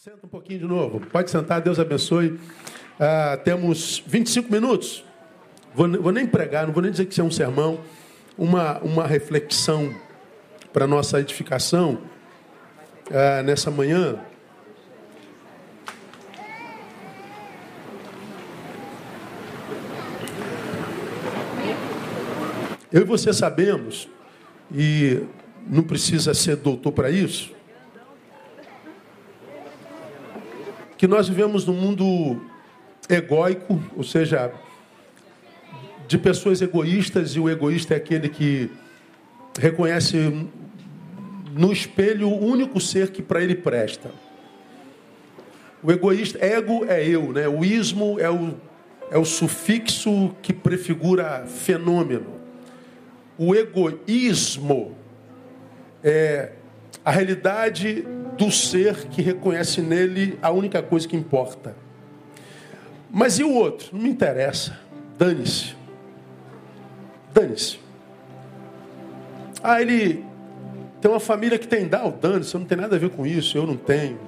Senta um pouquinho de novo. Pode sentar, Deus abençoe. Ah, temos 25 minutos. Vou, vou, nem pregar, não vou nem dizer que isso é um sermão. Uma, uma reflexão para nossa edificação ah, nessa manhã. Eu e você sabemos, e não precisa ser doutor para isso, que nós vivemos num mundo egóico, ou seja, de pessoas egoístas, e o egoísta é aquele que reconhece no espelho o único ser que para ele presta. O egoísta, ego é eu, né? o ismo é o, é o sufixo que prefigura fenômeno. O egoísmo é a realidade do ser que reconhece nele a única coisa que importa. Mas e o outro? Não me interessa. Dane-se. Dane-se. Ah, ele tem uma família que tem dá, dane-se, não tem nada a ver com isso, eu não tenho.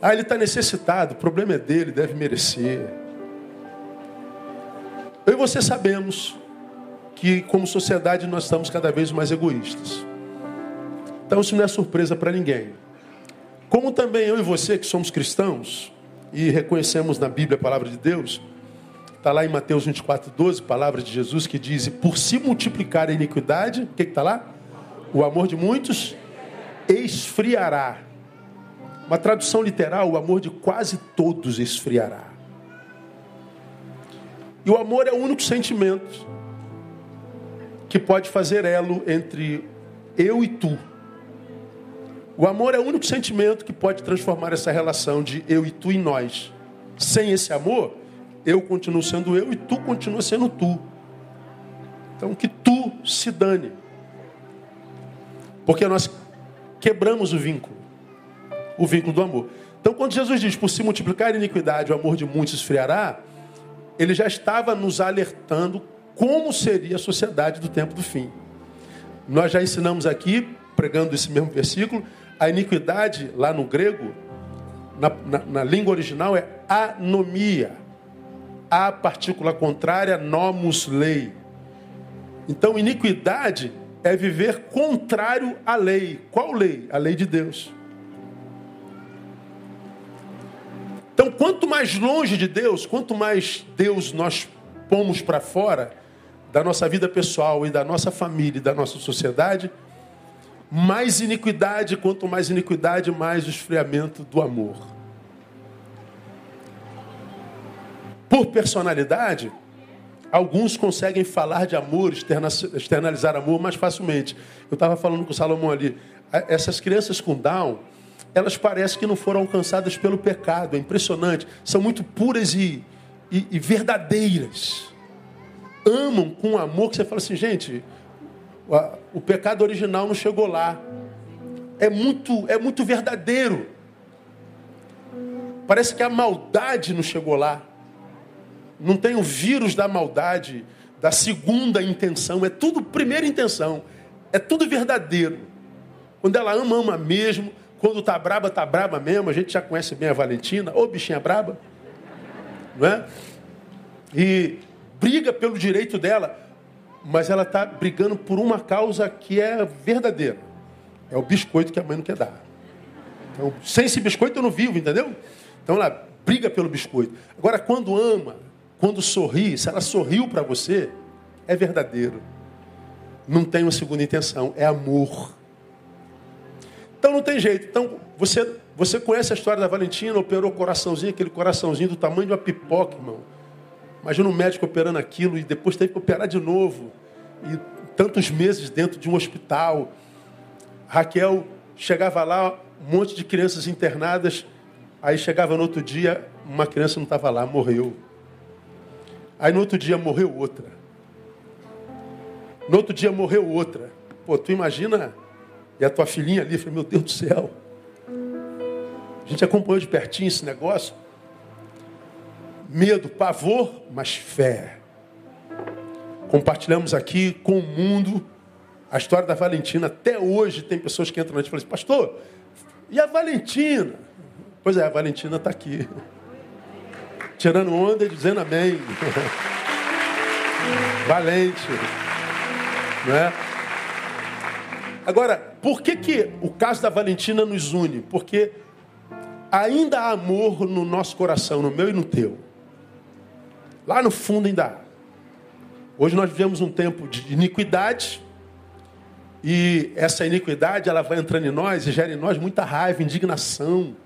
Ah, ele está necessitado, o problema é dele, deve merecer. Eu e você sabemos que, como sociedade, nós estamos cada vez mais egoístas. Então isso não é surpresa para ninguém. Como também eu e você que somos cristãos e reconhecemos na Bíblia a palavra de Deus, está lá em Mateus 24, 12, palavra de Jesus que diz: Por se multiplicar a iniquidade, o que está lá? O amor de muitos esfriará. Uma tradução literal: o amor de quase todos esfriará. E o amor é o único sentimento que pode fazer elo entre eu e tu. O amor é o único sentimento que pode transformar essa relação de eu e tu em nós. Sem esse amor, eu continuo sendo eu e tu continua sendo tu. Então que tu se dane. Porque nós quebramos o vínculo. O vínculo do amor. Então quando Jesus diz, por se multiplicar a iniquidade, o amor de muitos esfriará, ele já estava nos alertando como seria a sociedade do tempo do fim. Nós já ensinamos aqui, pregando esse mesmo versículo, a iniquidade, lá no grego, na, na, na língua original, é anomia. A partícula contrária, nomos lei. Então, iniquidade é viver contrário à lei. Qual lei? A lei de Deus. Então, quanto mais longe de Deus, quanto mais Deus nós pomos para fora da nossa vida pessoal e da nossa família e da nossa sociedade, mais iniquidade, quanto mais iniquidade, mais esfriamento do amor. Por personalidade, alguns conseguem falar de amor, externalizar amor mais facilmente. Eu estava falando com o Salomão ali. Essas crianças com Down, elas parecem que não foram alcançadas pelo pecado. É impressionante. São muito puras e, e, e verdadeiras. Amam com amor que você fala assim, gente, o pecado original não chegou lá. É muito, é muito verdadeiro. Parece que a maldade não chegou lá. Não tem o vírus da maldade, da segunda intenção. É tudo primeira intenção. É tudo verdadeiro. Quando ela ama, ama mesmo. Quando tá braba, tá braba mesmo. A gente já conhece bem a Valentina. Ô bichinha braba. Não é? E briga pelo direito dela mas ela está brigando por uma causa que é verdadeira. É o biscoito que a mãe não quer dar. Então, sem esse biscoito eu não vivo, entendeu? Então ela briga pelo biscoito. Agora, quando ama, quando sorri, se ela sorriu para você, é verdadeiro. Não tem uma segunda intenção, é amor. Então não tem jeito. Então você, você conhece a história da Valentina, operou o coraçãozinho, aquele coraçãozinho do tamanho de uma pipoca, irmão. Imagina um médico operando aquilo e depois teve que operar de novo. E tantos meses dentro de um hospital. Raquel chegava lá, um monte de crianças internadas. Aí chegava no outro dia, uma criança não estava lá, morreu. Aí no outro dia morreu outra. No outro dia morreu outra. Pô, tu imagina, e a tua filhinha ali, falei, meu Deus do céu. A gente acompanhou de pertinho esse negócio medo, pavor, mas fé. Compartilhamos aqui com o mundo a história da Valentina. Até hoje tem pessoas que entram na gente e falam assim, pastor, e a Valentina? Pois é, a Valentina está aqui. Tirando onda e dizendo amém. Valente. Não é? Agora, por que, que o caso da Valentina nos une? Porque ainda há amor no nosso coração, no meu e no teu. Lá no fundo ainda. Hoje nós vivemos um tempo de iniquidade, e essa iniquidade ela vai entrando em nós e gera em nós muita raiva, indignação.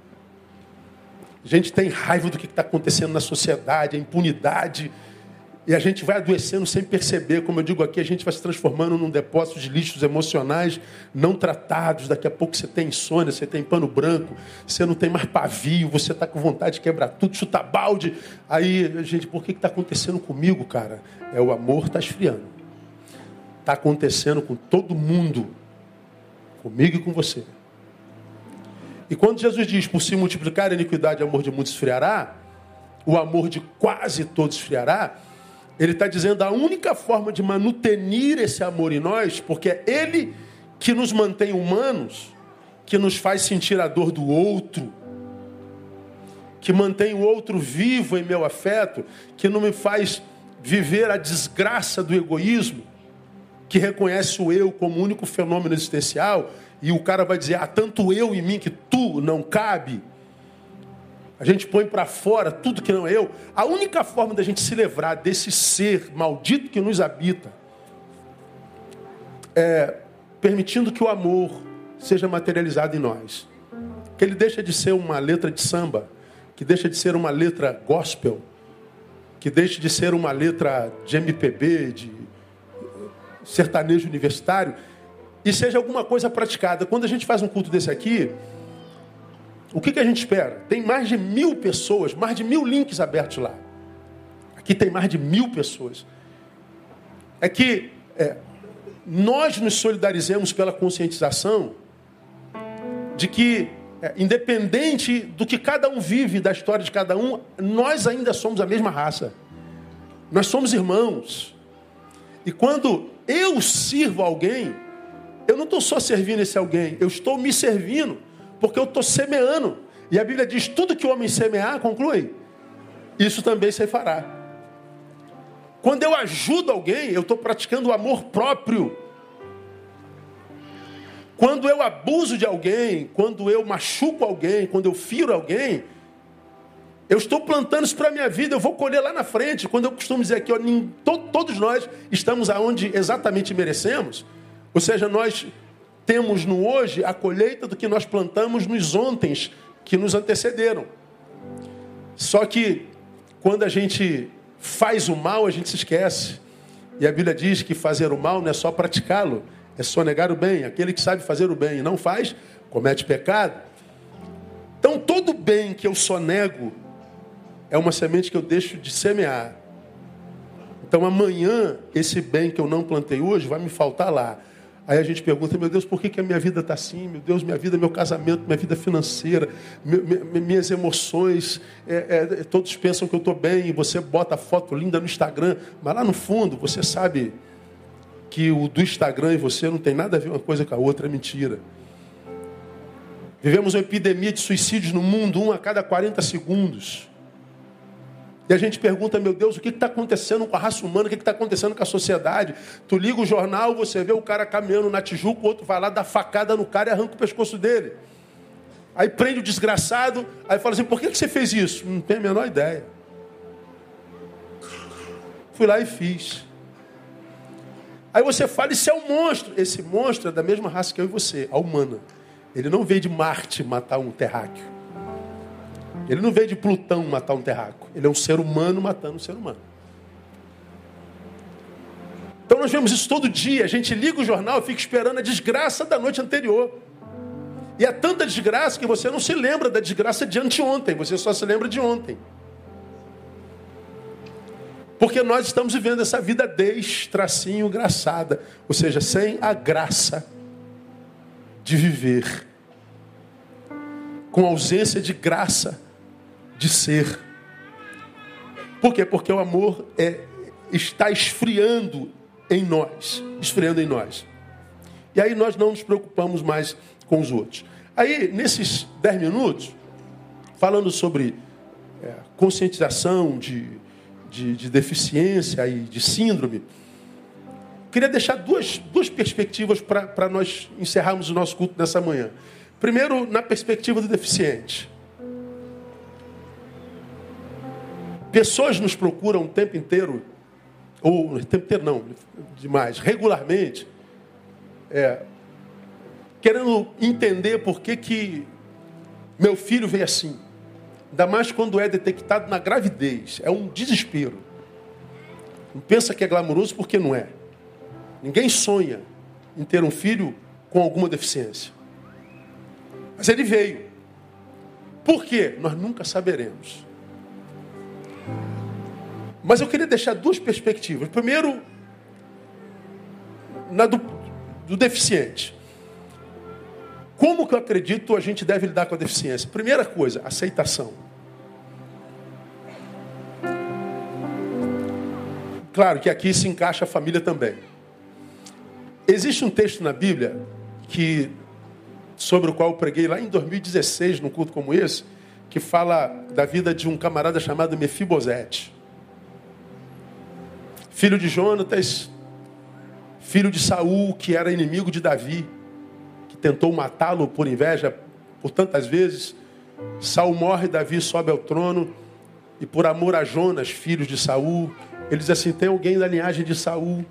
A gente tem raiva do que está acontecendo na sociedade, a impunidade. E a gente vai adoecendo sem perceber. Como eu digo aqui, a gente vai se transformando num depósito de lixos emocionais não tratados. Daqui a pouco você tem insônia, você tem pano branco, você não tem mais pavio, você está com vontade de quebrar tudo, chutar balde. Aí, gente, por que está acontecendo comigo, cara? É o amor está esfriando. Está acontecendo com todo mundo, comigo e com você. E quando Jesus diz, por se multiplicar a iniquidade, o amor de muitos esfriará, o amor de quase todos esfriará, ele está dizendo a única forma de manutenir esse amor em nós, porque é Ele que nos mantém humanos, que nos faz sentir a dor do outro, que mantém o outro vivo em meu afeto, que não me faz viver a desgraça do egoísmo, que reconhece o eu como único fenômeno existencial, e o cara vai dizer: ah, tanto eu em mim que tu não cabe. A gente põe para fora tudo que não é eu. A única forma da gente se livrar desse ser maldito que nos habita é permitindo que o amor seja materializado em nós. Que ele deixa de ser uma letra de samba, que deixa de ser uma letra gospel, que deixe de ser uma letra de MPB, de sertanejo universitário, e seja alguma coisa praticada. Quando a gente faz um culto desse aqui, o que, que a gente espera? Tem mais de mil pessoas, mais de mil links abertos lá. Aqui tem mais de mil pessoas. É que é, nós nos solidarizemos pela conscientização de que, é, independente do que cada um vive, da história de cada um, nós ainda somos a mesma raça. Nós somos irmãos. E quando eu sirvo alguém, eu não estou só servindo esse alguém, eu estou me servindo porque eu estou semeando. E a Bíblia diz: tudo que o homem semear, conclui, isso também se fará. Quando eu ajudo alguém, eu estou praticando o amor próprio. Quando eu abuso de alguém, quando eu machuco alguém, quando eu firo alguém, eu estou plantando isso para a minha vida, eu vou colher lá na frente. Quando eu costumo dizer aqui, ó, todos nós estamos aonde exatamente merecemos. Ou seja, nós temos no hoje a colheita do que nós plantamos nos ontens que nos antecederam. Só que quando a gente faz o mal, a gente se esquece. E a Bíblia diz que fazer o mal não é só praticá-lo, é só negar o bem. Aquele que sabe fazer o bem e não faz, comete pecado. Então, todo bem que eu só nego é uma semente que eu deixo de semear. Então, amanhã, esse bem que eu não plantei hoje vai me faltar lá. Aí a gente pergunta, meu Deus, por que, que a minha vida está assim? Meu Deus, minha vida, meu casamento, minha vida financeira, minhas emoções, é, é, todos pensam que eu estou bem, e você bota foto linda no Instagram, mas lá no fundo você sabe que o do Instagram e você não tem nada a ver uma coisa com a outra, é mentira. Vivemos uma epidemia de suicídios no mundo, um a cada 40 segundos. E a gente pergunta, meu Deus, o que está acontecendo com a raça humana, o que está acontecendo com a sociedade? Tu liga o jornal, você vê o cara caminhando na Tijuca, o outro vai lá, dá facada no cara e arranca o pescoço dele. Aí prende o desgraçado, aí fala assim, por que, que você fez isso? Não tenho a menor ideia. Fui lá e fiz. Aí você fala, isso é um monstro. Esse monstro é da mesma raça que eu e você, a humana. Ele não veio de Marte matar um terráqueo. Ele não veio de Plutão matar um terráqueo. Ele é um ser humano matando um ser humano. Então nós vemos isso todo dia. A gente liga o jornal e fica esperando a desgraça da noite anterior. E é tanta desgraça que você não se lembra da desgraça de anteontem, você só se lembra de ontem. Porque nós estamos vivendo essa vida destracinho graçada, ou seja, sem a graça de viver, com ausência de graça de ser. Por quê? Porque o amor é, está esfriando em nós, esfriando em nós. E aí nós não nos preocupamos mais com os outros. Aí, nesses dez minutos, falando sobre é, conscientização de, de, de, deficiência e de síndrome. Queria deixar duas, duas perspectivas para nós encerrarmos o nosso culto nessa manhã. Primeiro, na perspectiva do deficiente. Pessoas nos procuram o tempo inteiro, ou o tempo inteiro não, demais, regularmente, é, querendo entender por que, que meu filho veio assim. Ainda mais quando é detectado na gravidez. É um desespero. Não pensa que é glamouroso porque não é. Ninguém sonha em ter um filho com alguma deficiência. Mas ele veio. Por quê? Nós nunca saberemos. Mas eu queria deixar duas perspectivas. Primeiro, na do, do deficiente. Como que eu acredito a gente deve lidar com a deficiência? Primeira coisa, aceitação. Claro que aqui se encaixa a família também. Existe um texto na Bíblia que sobre o qual eu preguei lá em 2016 num culto como esse, que fala da vida de um camarada chamado Mefibosete. Filho de Jonatas, filho de Saul, que era inimigo de Davi que tentou matá-lo por inveja por tantas vezes. Saul morre, Davi sobe ao trono e por amor a Jonas, filho de Saul, ele diz assim: tem alguém da linhagem de Saul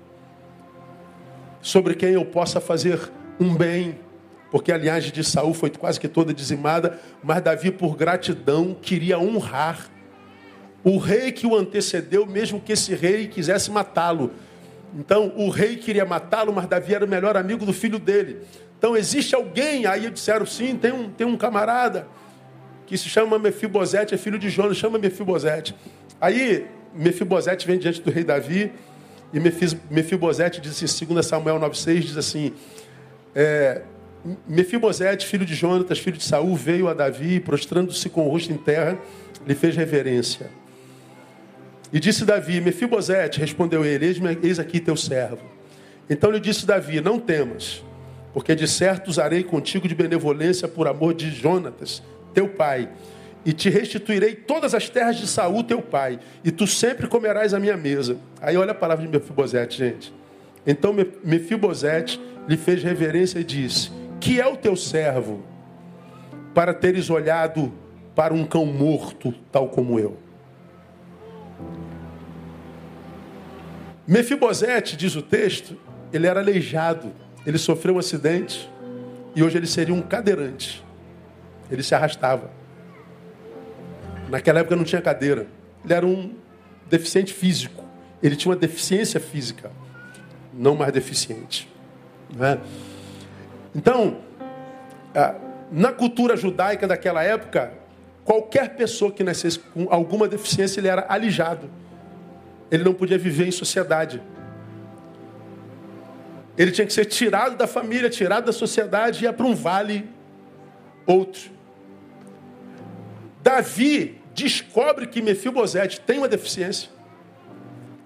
sobre quem eu possa fazer um bem, porque a linhagem de Saul foi quase que toda dizimada, mas Davi por gratidão queria honrar o rei que o antecedeu, mesmo que esse rei quisesse matá-lo. Então, o rei queria matá-lo, mas Davi era o melhor amigo do filho dele. Então existe alguém, aí disseram sim, tem um, tem um camarada que se chama Mefibosete, é filho de Jonas, chama Mefibosete. Aí Mefibosete vem diante do rei Davi e Mefibosete diz assim, 2 Samuel 9,6, diz assim, é, Mefibosete, filho de Jonatas, filho de Saul, veio a Davi, prostrando-se com o rosto em terra, lhe fez reverência. E disse Davi, Mefibosete, respondeu ele, eis, aqui teu servo. Então lhe disse Davi, não temas, porque de certo usarei contigo de benevolência por amor de Jonatas, teu pai, e te restituirei todas as terras de Saul, teu pai, e tu sempre comerás a minha mesa. Aí olha a palavra de Mefibosete, gente. Então Mefibosete lhe fez reverência e disse: Que é o teu servo, para teres olhado para um cão morto, tal como eu? Mefibosete, diz o texto, ele era aleijado ele sofreu um acidente e hoje ele seria um cadeirante. Ele se arrastava. Naquela época não tinha cadeira. Ele era um deficiente físico. Ele tinha uma deficiência física, não mais deficiente. Né? Então, na cultura judaica daquela época, qualquer pessoa que nascesse com alguma deficiência, ele era alijado. Ele não podia viver em sociedade. Ele tinha que ser tirado da família, tirado da sociedade e ia para um vale outro. Davi descobre que Mefibosete tem uma deficiência.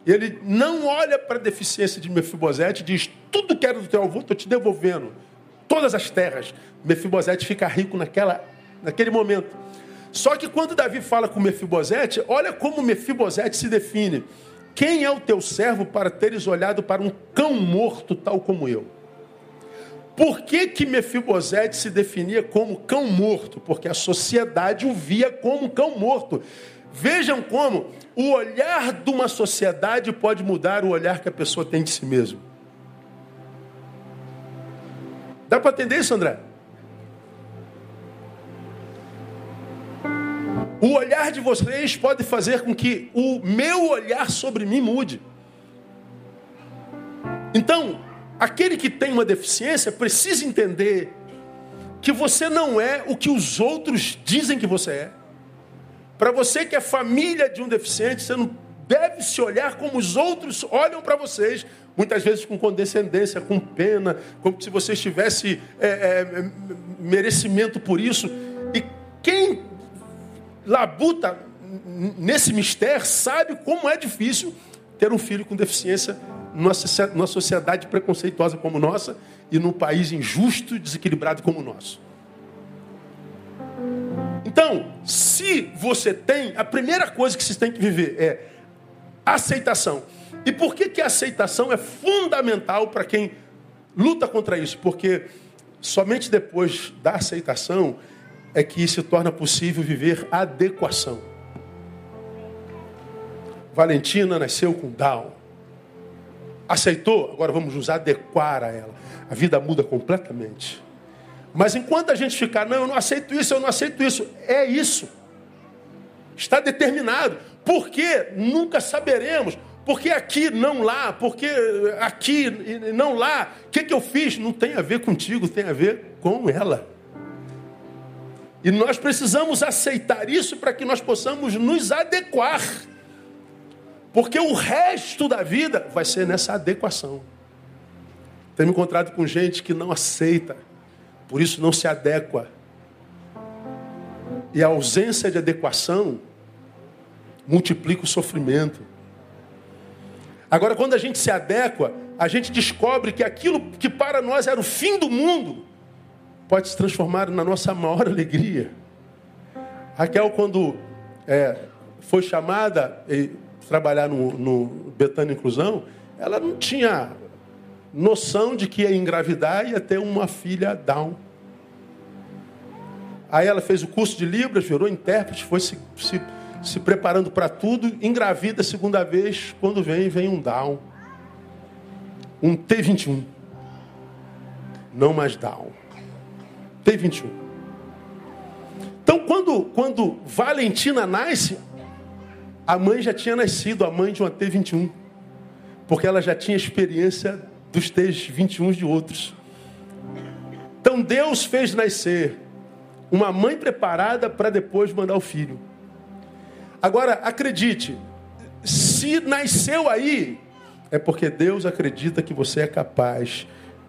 Ele não olha para a deficiência de Mefibosete diz: Tudo que era do teu avô, estou te devolvendo. Todas as terras. Mefibosete fica rico naquela, naquele momento. Só que quando Davi fala com Mefibosete, olha como Mefibosete se define. Quem é o teu servo para teres olhado para um cão morto tal como eu? Por que que Mefibosete se definia como cão morto? Porque a sociedade o via como cão morto. Vejam como o olhar de uma sociedade pode mudar o olhar que a pessoa tem de si mesmo. Dá para entender isso, André? O olhar de vocês pode fazer com que o meu olhar sobre mim mude. Então, aquele que tem uma deficiência precisa entender que você não é o que os outros dizem que você é. Para você que é família de um deficiente, você não deve se olhar como os outros olham para vocês, muitas vezes com condescendência, com pena, como se você tivesse é, é, merecimento por isso. E quem labuta nesse mistério sabe como é difícil ter um filho com deficiência numa sociedade preconceituosa como nossa e num país injusto e desequilibrado como o nosso. Então, se você tem, a primeira coisa que você tem que viver é aceitação. E por que, que a aceitação é fundamental para quem luta contra isso? Porque somente depois da aceitação é que se torna possível viver adequação. Valentina nasceu com Down. Aceitou? Agora vamos nos adequar a ela. A vida muda completamente. Mas enquanto a gente ficar, não, eu não aceito isso, eu não aceito isso, é isso. Está determinado. Por quê? Nunca saberemos. Porque aqui, não lá, porque aqui, não lá. O que, que eu fiz? Não tem a ver contigo, tem a ver com ela. E nós precisamos aceitar isso para que nós possamos nos adequar. Porque o resto da vida vai ser nessa adequação. Tenho encontrado com gente que não aceita, por isso não se adequa. E a ausência de adequação multiplica o sofrimento. Agora, quando a gente se adequa, a gente descobre que aquilo que para nós era o fim do mundo pode se transformar na nossa maior alegria. Raquel, quando é, foi chamada e trabalhar no, no Betânia Inclusão, ela não tinha noção de que ia engravidar e ia ter uma filha down. Aí ela fez o curso de Libras, virou intérprete, foi se, se, se preparando para tudo, engravida a segunda vez, quando vem, vem um down. Um T21. Não mais down. T21. Então, quando, quando Valentina nasce, a mãe já tinha nascido, a mãe de uma T21. Porque ela já tinha experiência dos T21 de outros. Então Deus fez nascer uma mãe preparada para depois mandar o filho. Agora, acredite, se nasceu aí, é porque Deus acredita que você é capaz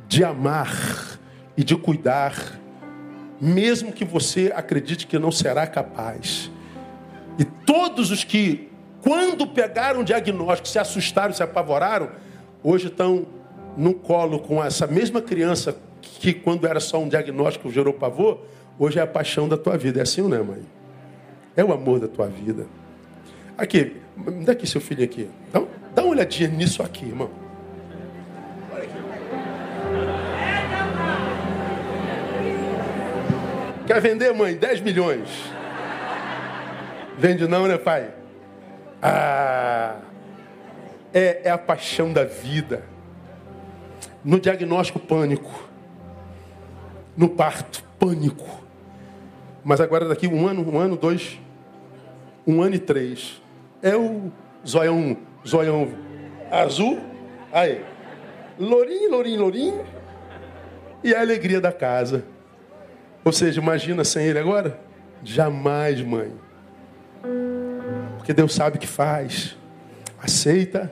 de amar e de cuidar, mesmo que você acredite que não será capaz. E todos os que quando pegaram o diagnóstico, se assustaram, se apavoraram, hoje estão no colo com essa mesma criança que quando era só um diagnóstico gerou pavor, hoje é a paixão da tua vida. É assim, não é, mãe? É o amor da tua vida. Aqui, me dá aqui seu filho aqui. Dá, dá uma olhadinha nisso aqui, irmão. Quer vender, mãe? 10 milhões. Vende não, né, pai? Ah, é, é a paixão da vida. No diagnóstico, pânico. No parto, pânico. Mas agora daqui um ano, um ano, dois, um ano e três. É o zoião, zoião azul. Aí. Lourinho, lourinho, lourinho. E a alegria da casa. Ou seja, imagina sem ele agora? Jamais, mãe. Porque Deus sabe o que faz. Aceita,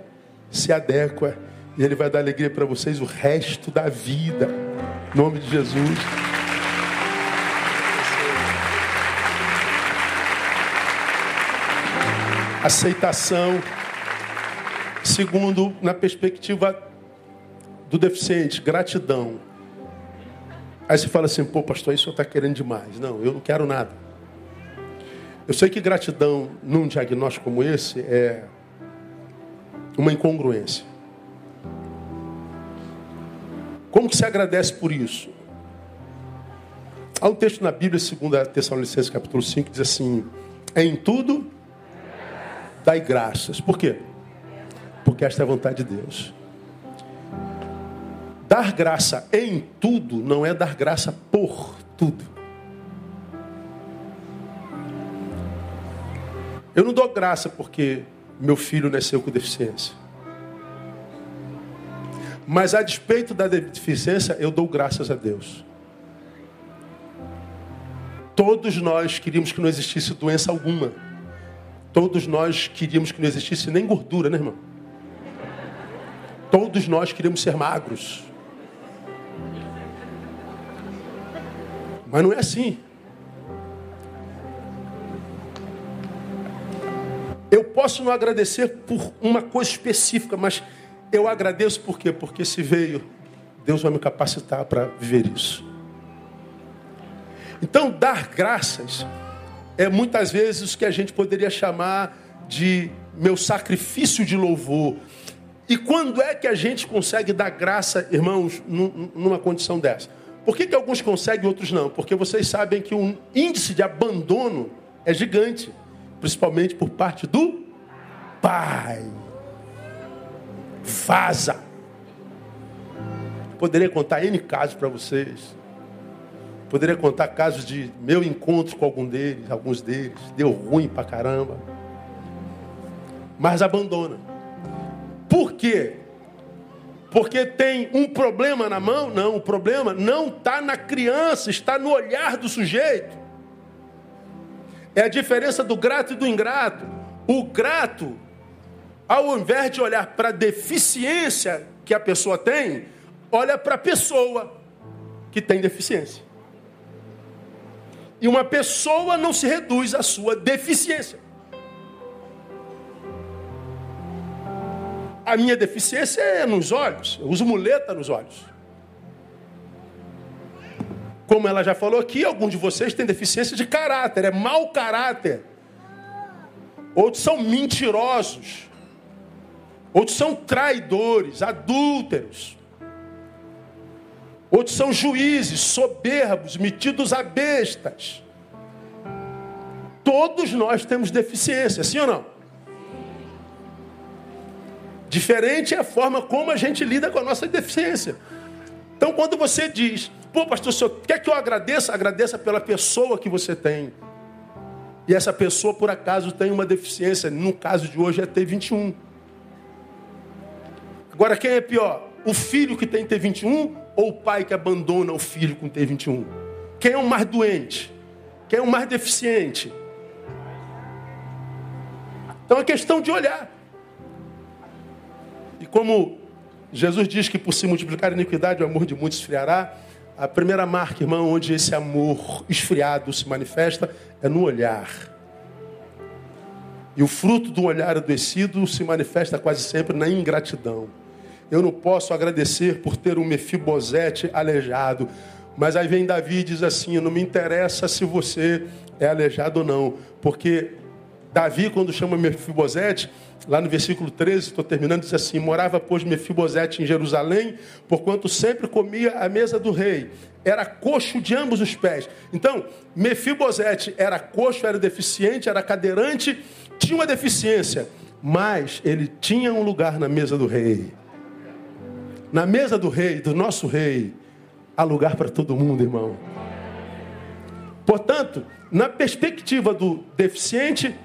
se adequa. E Ele vai dar alegria para vocês o resto da vida. Em nome de Jesus. Aceitação. Segundo, na perspectiva do deficiente, gratidão. Aí você fala assim, pô, pastor, isso está querendo demais. Não, eu não quero nada. Eu sei que gratidão num diagnóstico como esse é uma incongruência. Como que se agradece por isso? Há um texto na Bíblia, 2 Tessalonicenses capítulo 5, que diz assim: é em tudo dai graças. Por quê? Porque esta é a vontade de Deus. Dar graça em tudo não é dar graça por tudo. Eu não dou graça porque meu filho nasceu com deficiência. Mas a despeito da deficiência, eu dou graças a Deus. Todos nós queríamos que não existisse doença alguma. Todos nós queríamos que não existisse nem gordura, né, irmão? Todos nós queríamos ser magros. Mas não é assim. Eu posso não agradecer por uma coisa específica, mas eu agradeço por quê? Porque se veio, Deus vai me capacitar para viver isso. Então, dar graças é muitas vezes o que a gente poderia chamar de meu sacrifício de louvor. E quando é que a gente consegue dar graça, irmãos, numa condição dessa? Por que, que alguns conseguem e outros não? Porque vocês sabem que o índice de abandono é gigante, principalmente por parte do pai. Vaza. Poderia contar N casos para vocês. Poderia contar casos de meu encontro com algum deles, alguns deles. Deu ruim pra caramba. Mas abandona. Por quê? Porque tem um problema na mão? Não, o problema não está na criança, está no olhar do sujeito. É a diferença do grato e do ingrato. O grato, ao invés de olhar para a deficiência que a pessoa tem, olha para a pessoa que tem deficiência. E uma pessoa não se reduz à sua deficiência. A minha deficiência é nos olhos, eu uso muleta nos olhos. Como ela já falou aqui, alguns de vocês têm deficiência de caráter, é mau caráter. Outros são mentirosos. Outros são traidores, adúlteros. Outros são juízes, soberbos, metidos a bestas. Todos nós temos deficiência, sim ou não? Diferente é a forma como a gente lida com a nossa deficiência. Então, quando você diz, pô, pastor, o senhor quer que eu agradeça? Agradeça pela pessoa que você tem. E essa pessoa, por acaso, tem uma deficiência. No caso de hoje, é T21. Agora, quem é pior? O filho que tem T21 ou o pai que abandona o filho com T21? Quem é o mais doente? Quem é o mais deficiente? Então é questão de olhar. E como Jesus diz que por se multiplicar a iniquidade, o amor de muitos esfriará, a primeira marca, irmão, onde esse amor esfriado se manifesta é no olhar. E o fruto do olhar adoecido se manifesta quase sempre na ingratidão. Eu não posso agradecer por ter um Mefibosete aleijado. Mas aí vem Davi e diz assim: não me interessa se você é aleijado ou não, porque Davi, quando chama Mefibosete, lá no versículo 13, estou terminando, diz assim: Morava, pois, Mefibosete em Jerusalém, porquanto sempre comia a mesa do rei. Era coxo de ambos os pés. Então, Mefibosete era coxo, era deficiente, era cadeirante, tinha uma deficiência, mas ele tinha um lugar na mesa do rei. Na mesa do rei, do nosso rei, há lugar para todo mundo, irmão. Portanto, na perspectiva do deficiente,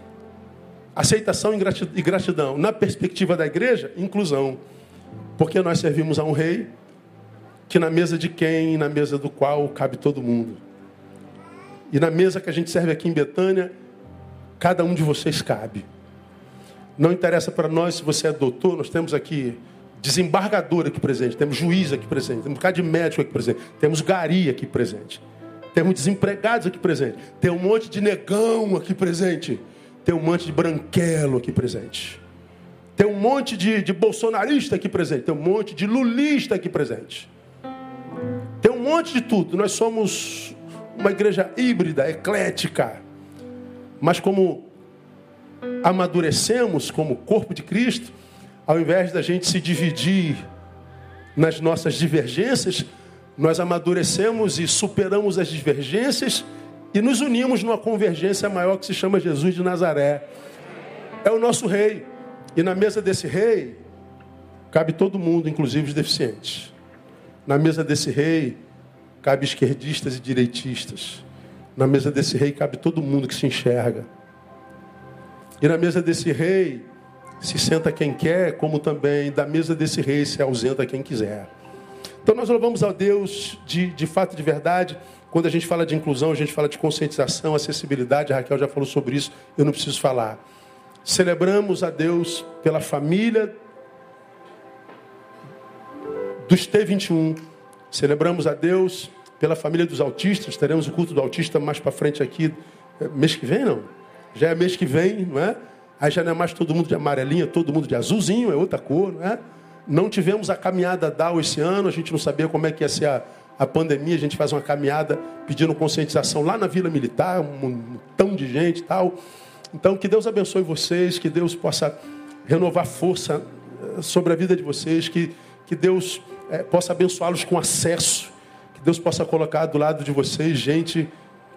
Aceitação e gratidão. Na perspectiva da igreja, inclusão. Porque nós servimos a um rei que na mesa de quem, na mesa do qual cabe todo mundo. E na mesa que a gente serve aqui em Betânia, cada um de vocês cabe. Não interessa para nós se você é doutor, nós temos aqui desembargador aqui presente, temos juiz aqui presente, temos bocado de médico aqui presente, temos gari aqui presente, temos desempregados aqui presente, tem um monte de negão aqui presente. Tem um monte de branquelo aqui presente. Tem um monte de, de bolsonarista aqui presente. Tem um monte de lulista aqui presente. Tem um monte de tudo. Nós somos uma igreja híbrida, eclética. Mas como amadurecemos como corpo de Cristo, ao invés da gente se dividir nas nossas divergências, nós amadurecemos e superamos as divergências e nos unimos numa convergência maior que se chama Jesus de Nazaré. É o nosso rei. E na mesa desse rei cabe todo mundo, inclusive os deficientes. Na mesa desse rei cabe esquerdistas e direitistas. Na mesa desse rei cabe todo mundo que se enxerga. E na mesa desse rei se senta quem quer, como também da mesa desse rei se ausenta quem quiser. Então nós louvamos a Deus de, de fato, de verdade. Quando a gente fala de inclusão, a gente fala de conscientização, acessibilidade. A Raquel já falou sobre isso, eu não preciso falar. Celebramos a Deus pela família dos T21. Celebramos a Deus pela família dos autistas. Teremos o culto do autista mais para frente aqui. É, mês que vem, não? Já é mês que vem, não é? Aí já não é mais todo mundo de amarelinha, todo mundo de azulzinho, é outra cor, não é? Não tivemos a caminhada DAO esse ano, a gente não sabia como é que ia ser a, a pandemia, a gente faz uma caminhada pedindo conscientização lá na Vila Militar, um montão de gente e tal. Então, que Deus abençoe vocês, que Deus possa renovar força eh, sobre a vida de vocês, que, que Deus é, possa abençoá-los com acesso, que Deus possa colocar do lado de vocês gente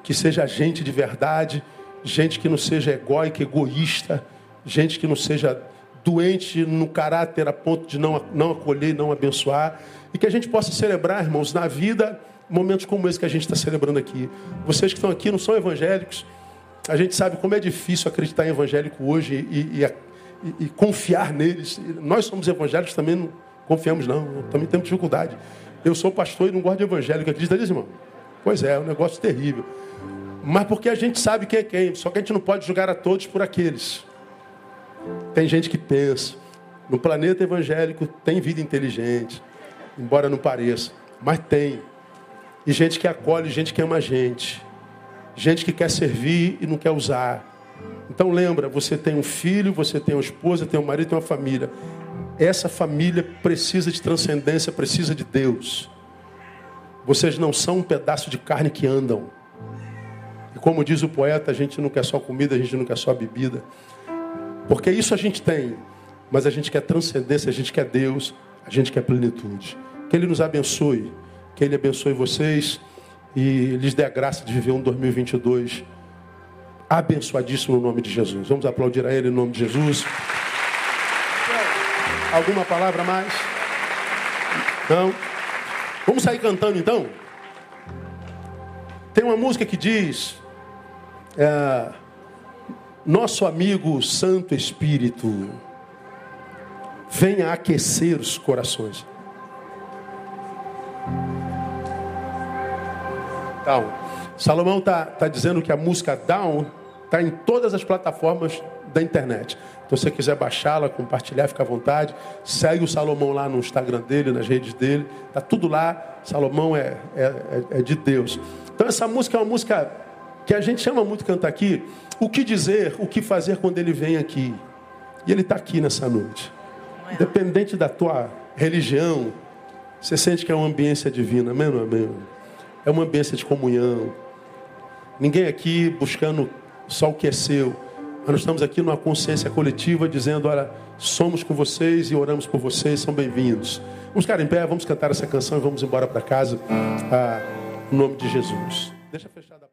que seja gente de verdade, gente que não seja egóica, egoísta, gente que não seja doente no caráter a ponto de não, não acolher, não abençoar. E que a gente possa celebrar, irmãos, na vida, momentos como esse que a gente está celebrando aqui. Vocês que estão aqui não são evangélicos. A gente sabe como é difícil acreditar em evangélico hoje e, e, e, e confiar neles. Nós somos evangélicos, também não confiamos, não. Também temos dificuldade. Eu sou pastor e não gosto de evangélico. Acredita nisso, irmão? Pois é, é um negócio terrível. Mas porque a gente sabe quem é quem. Só que a gente não pode julgar a todos por aqueles. Tem gente que pensa. No planeta evangélico tem vida inteligente, embora não pareça, mas tem. E gente que acolhe, gente que ama a gente. Gente que quer servir e não quer usar. Então lembra, você tem um filho, você tem uma esposa, tem um marido, tem uma família. Essa família precisa de transcendência, precisa de Deus. Vocês não são um pedaço de carne que andam. E como diz o poeta, a gente não quer só comida, a gente não quer só bebida. Porque isso a gente tem, mas a gente quer transcendência, a gente quer Deus, a gente quer plenitude. Que Ele nos abençoe, que Ele abençoe vocês e lhes dê a graça de viver um 2022 abençoadíssimo no nome de Jesus. Vamos aplaudir a Ele em nome de Jesus. Alguma palavra mais? Não? Vamos sair cantando então? Tem uma música que diz: é, Nosso amigo Santo Espírito, venha aquecer os corações. Então, Salomão está tá dizendo que a música Down está em todas as plataformas da internet. Então, se você quiser baixá-la, compartilhar, fica à vontade. Segue o Salomão lá no Instagram dele, nas redes dele. Está tudo lá. Salomão é, é, é, é de Deus. Então, essa música é uma música que a gente chama muito cantar aqui. O que dizer, o que fazer quando ele vem aqui. E ele está aqui nessa noite. Independente da tua religião, você sente que é uma ambiência divina, amém ou amém? É uma ambiência de comunhão. Ninguém aqui buscando só o que é seu nós estamos aqui numa consciência coletiva dizendo: olha, somos com vocês e oramos por vocês, são bem-vindos. Vamos ficar em pé, vamos cantar essa canção e vamos embora para casa. Ah, em nome de Jesus. Deixa fechada a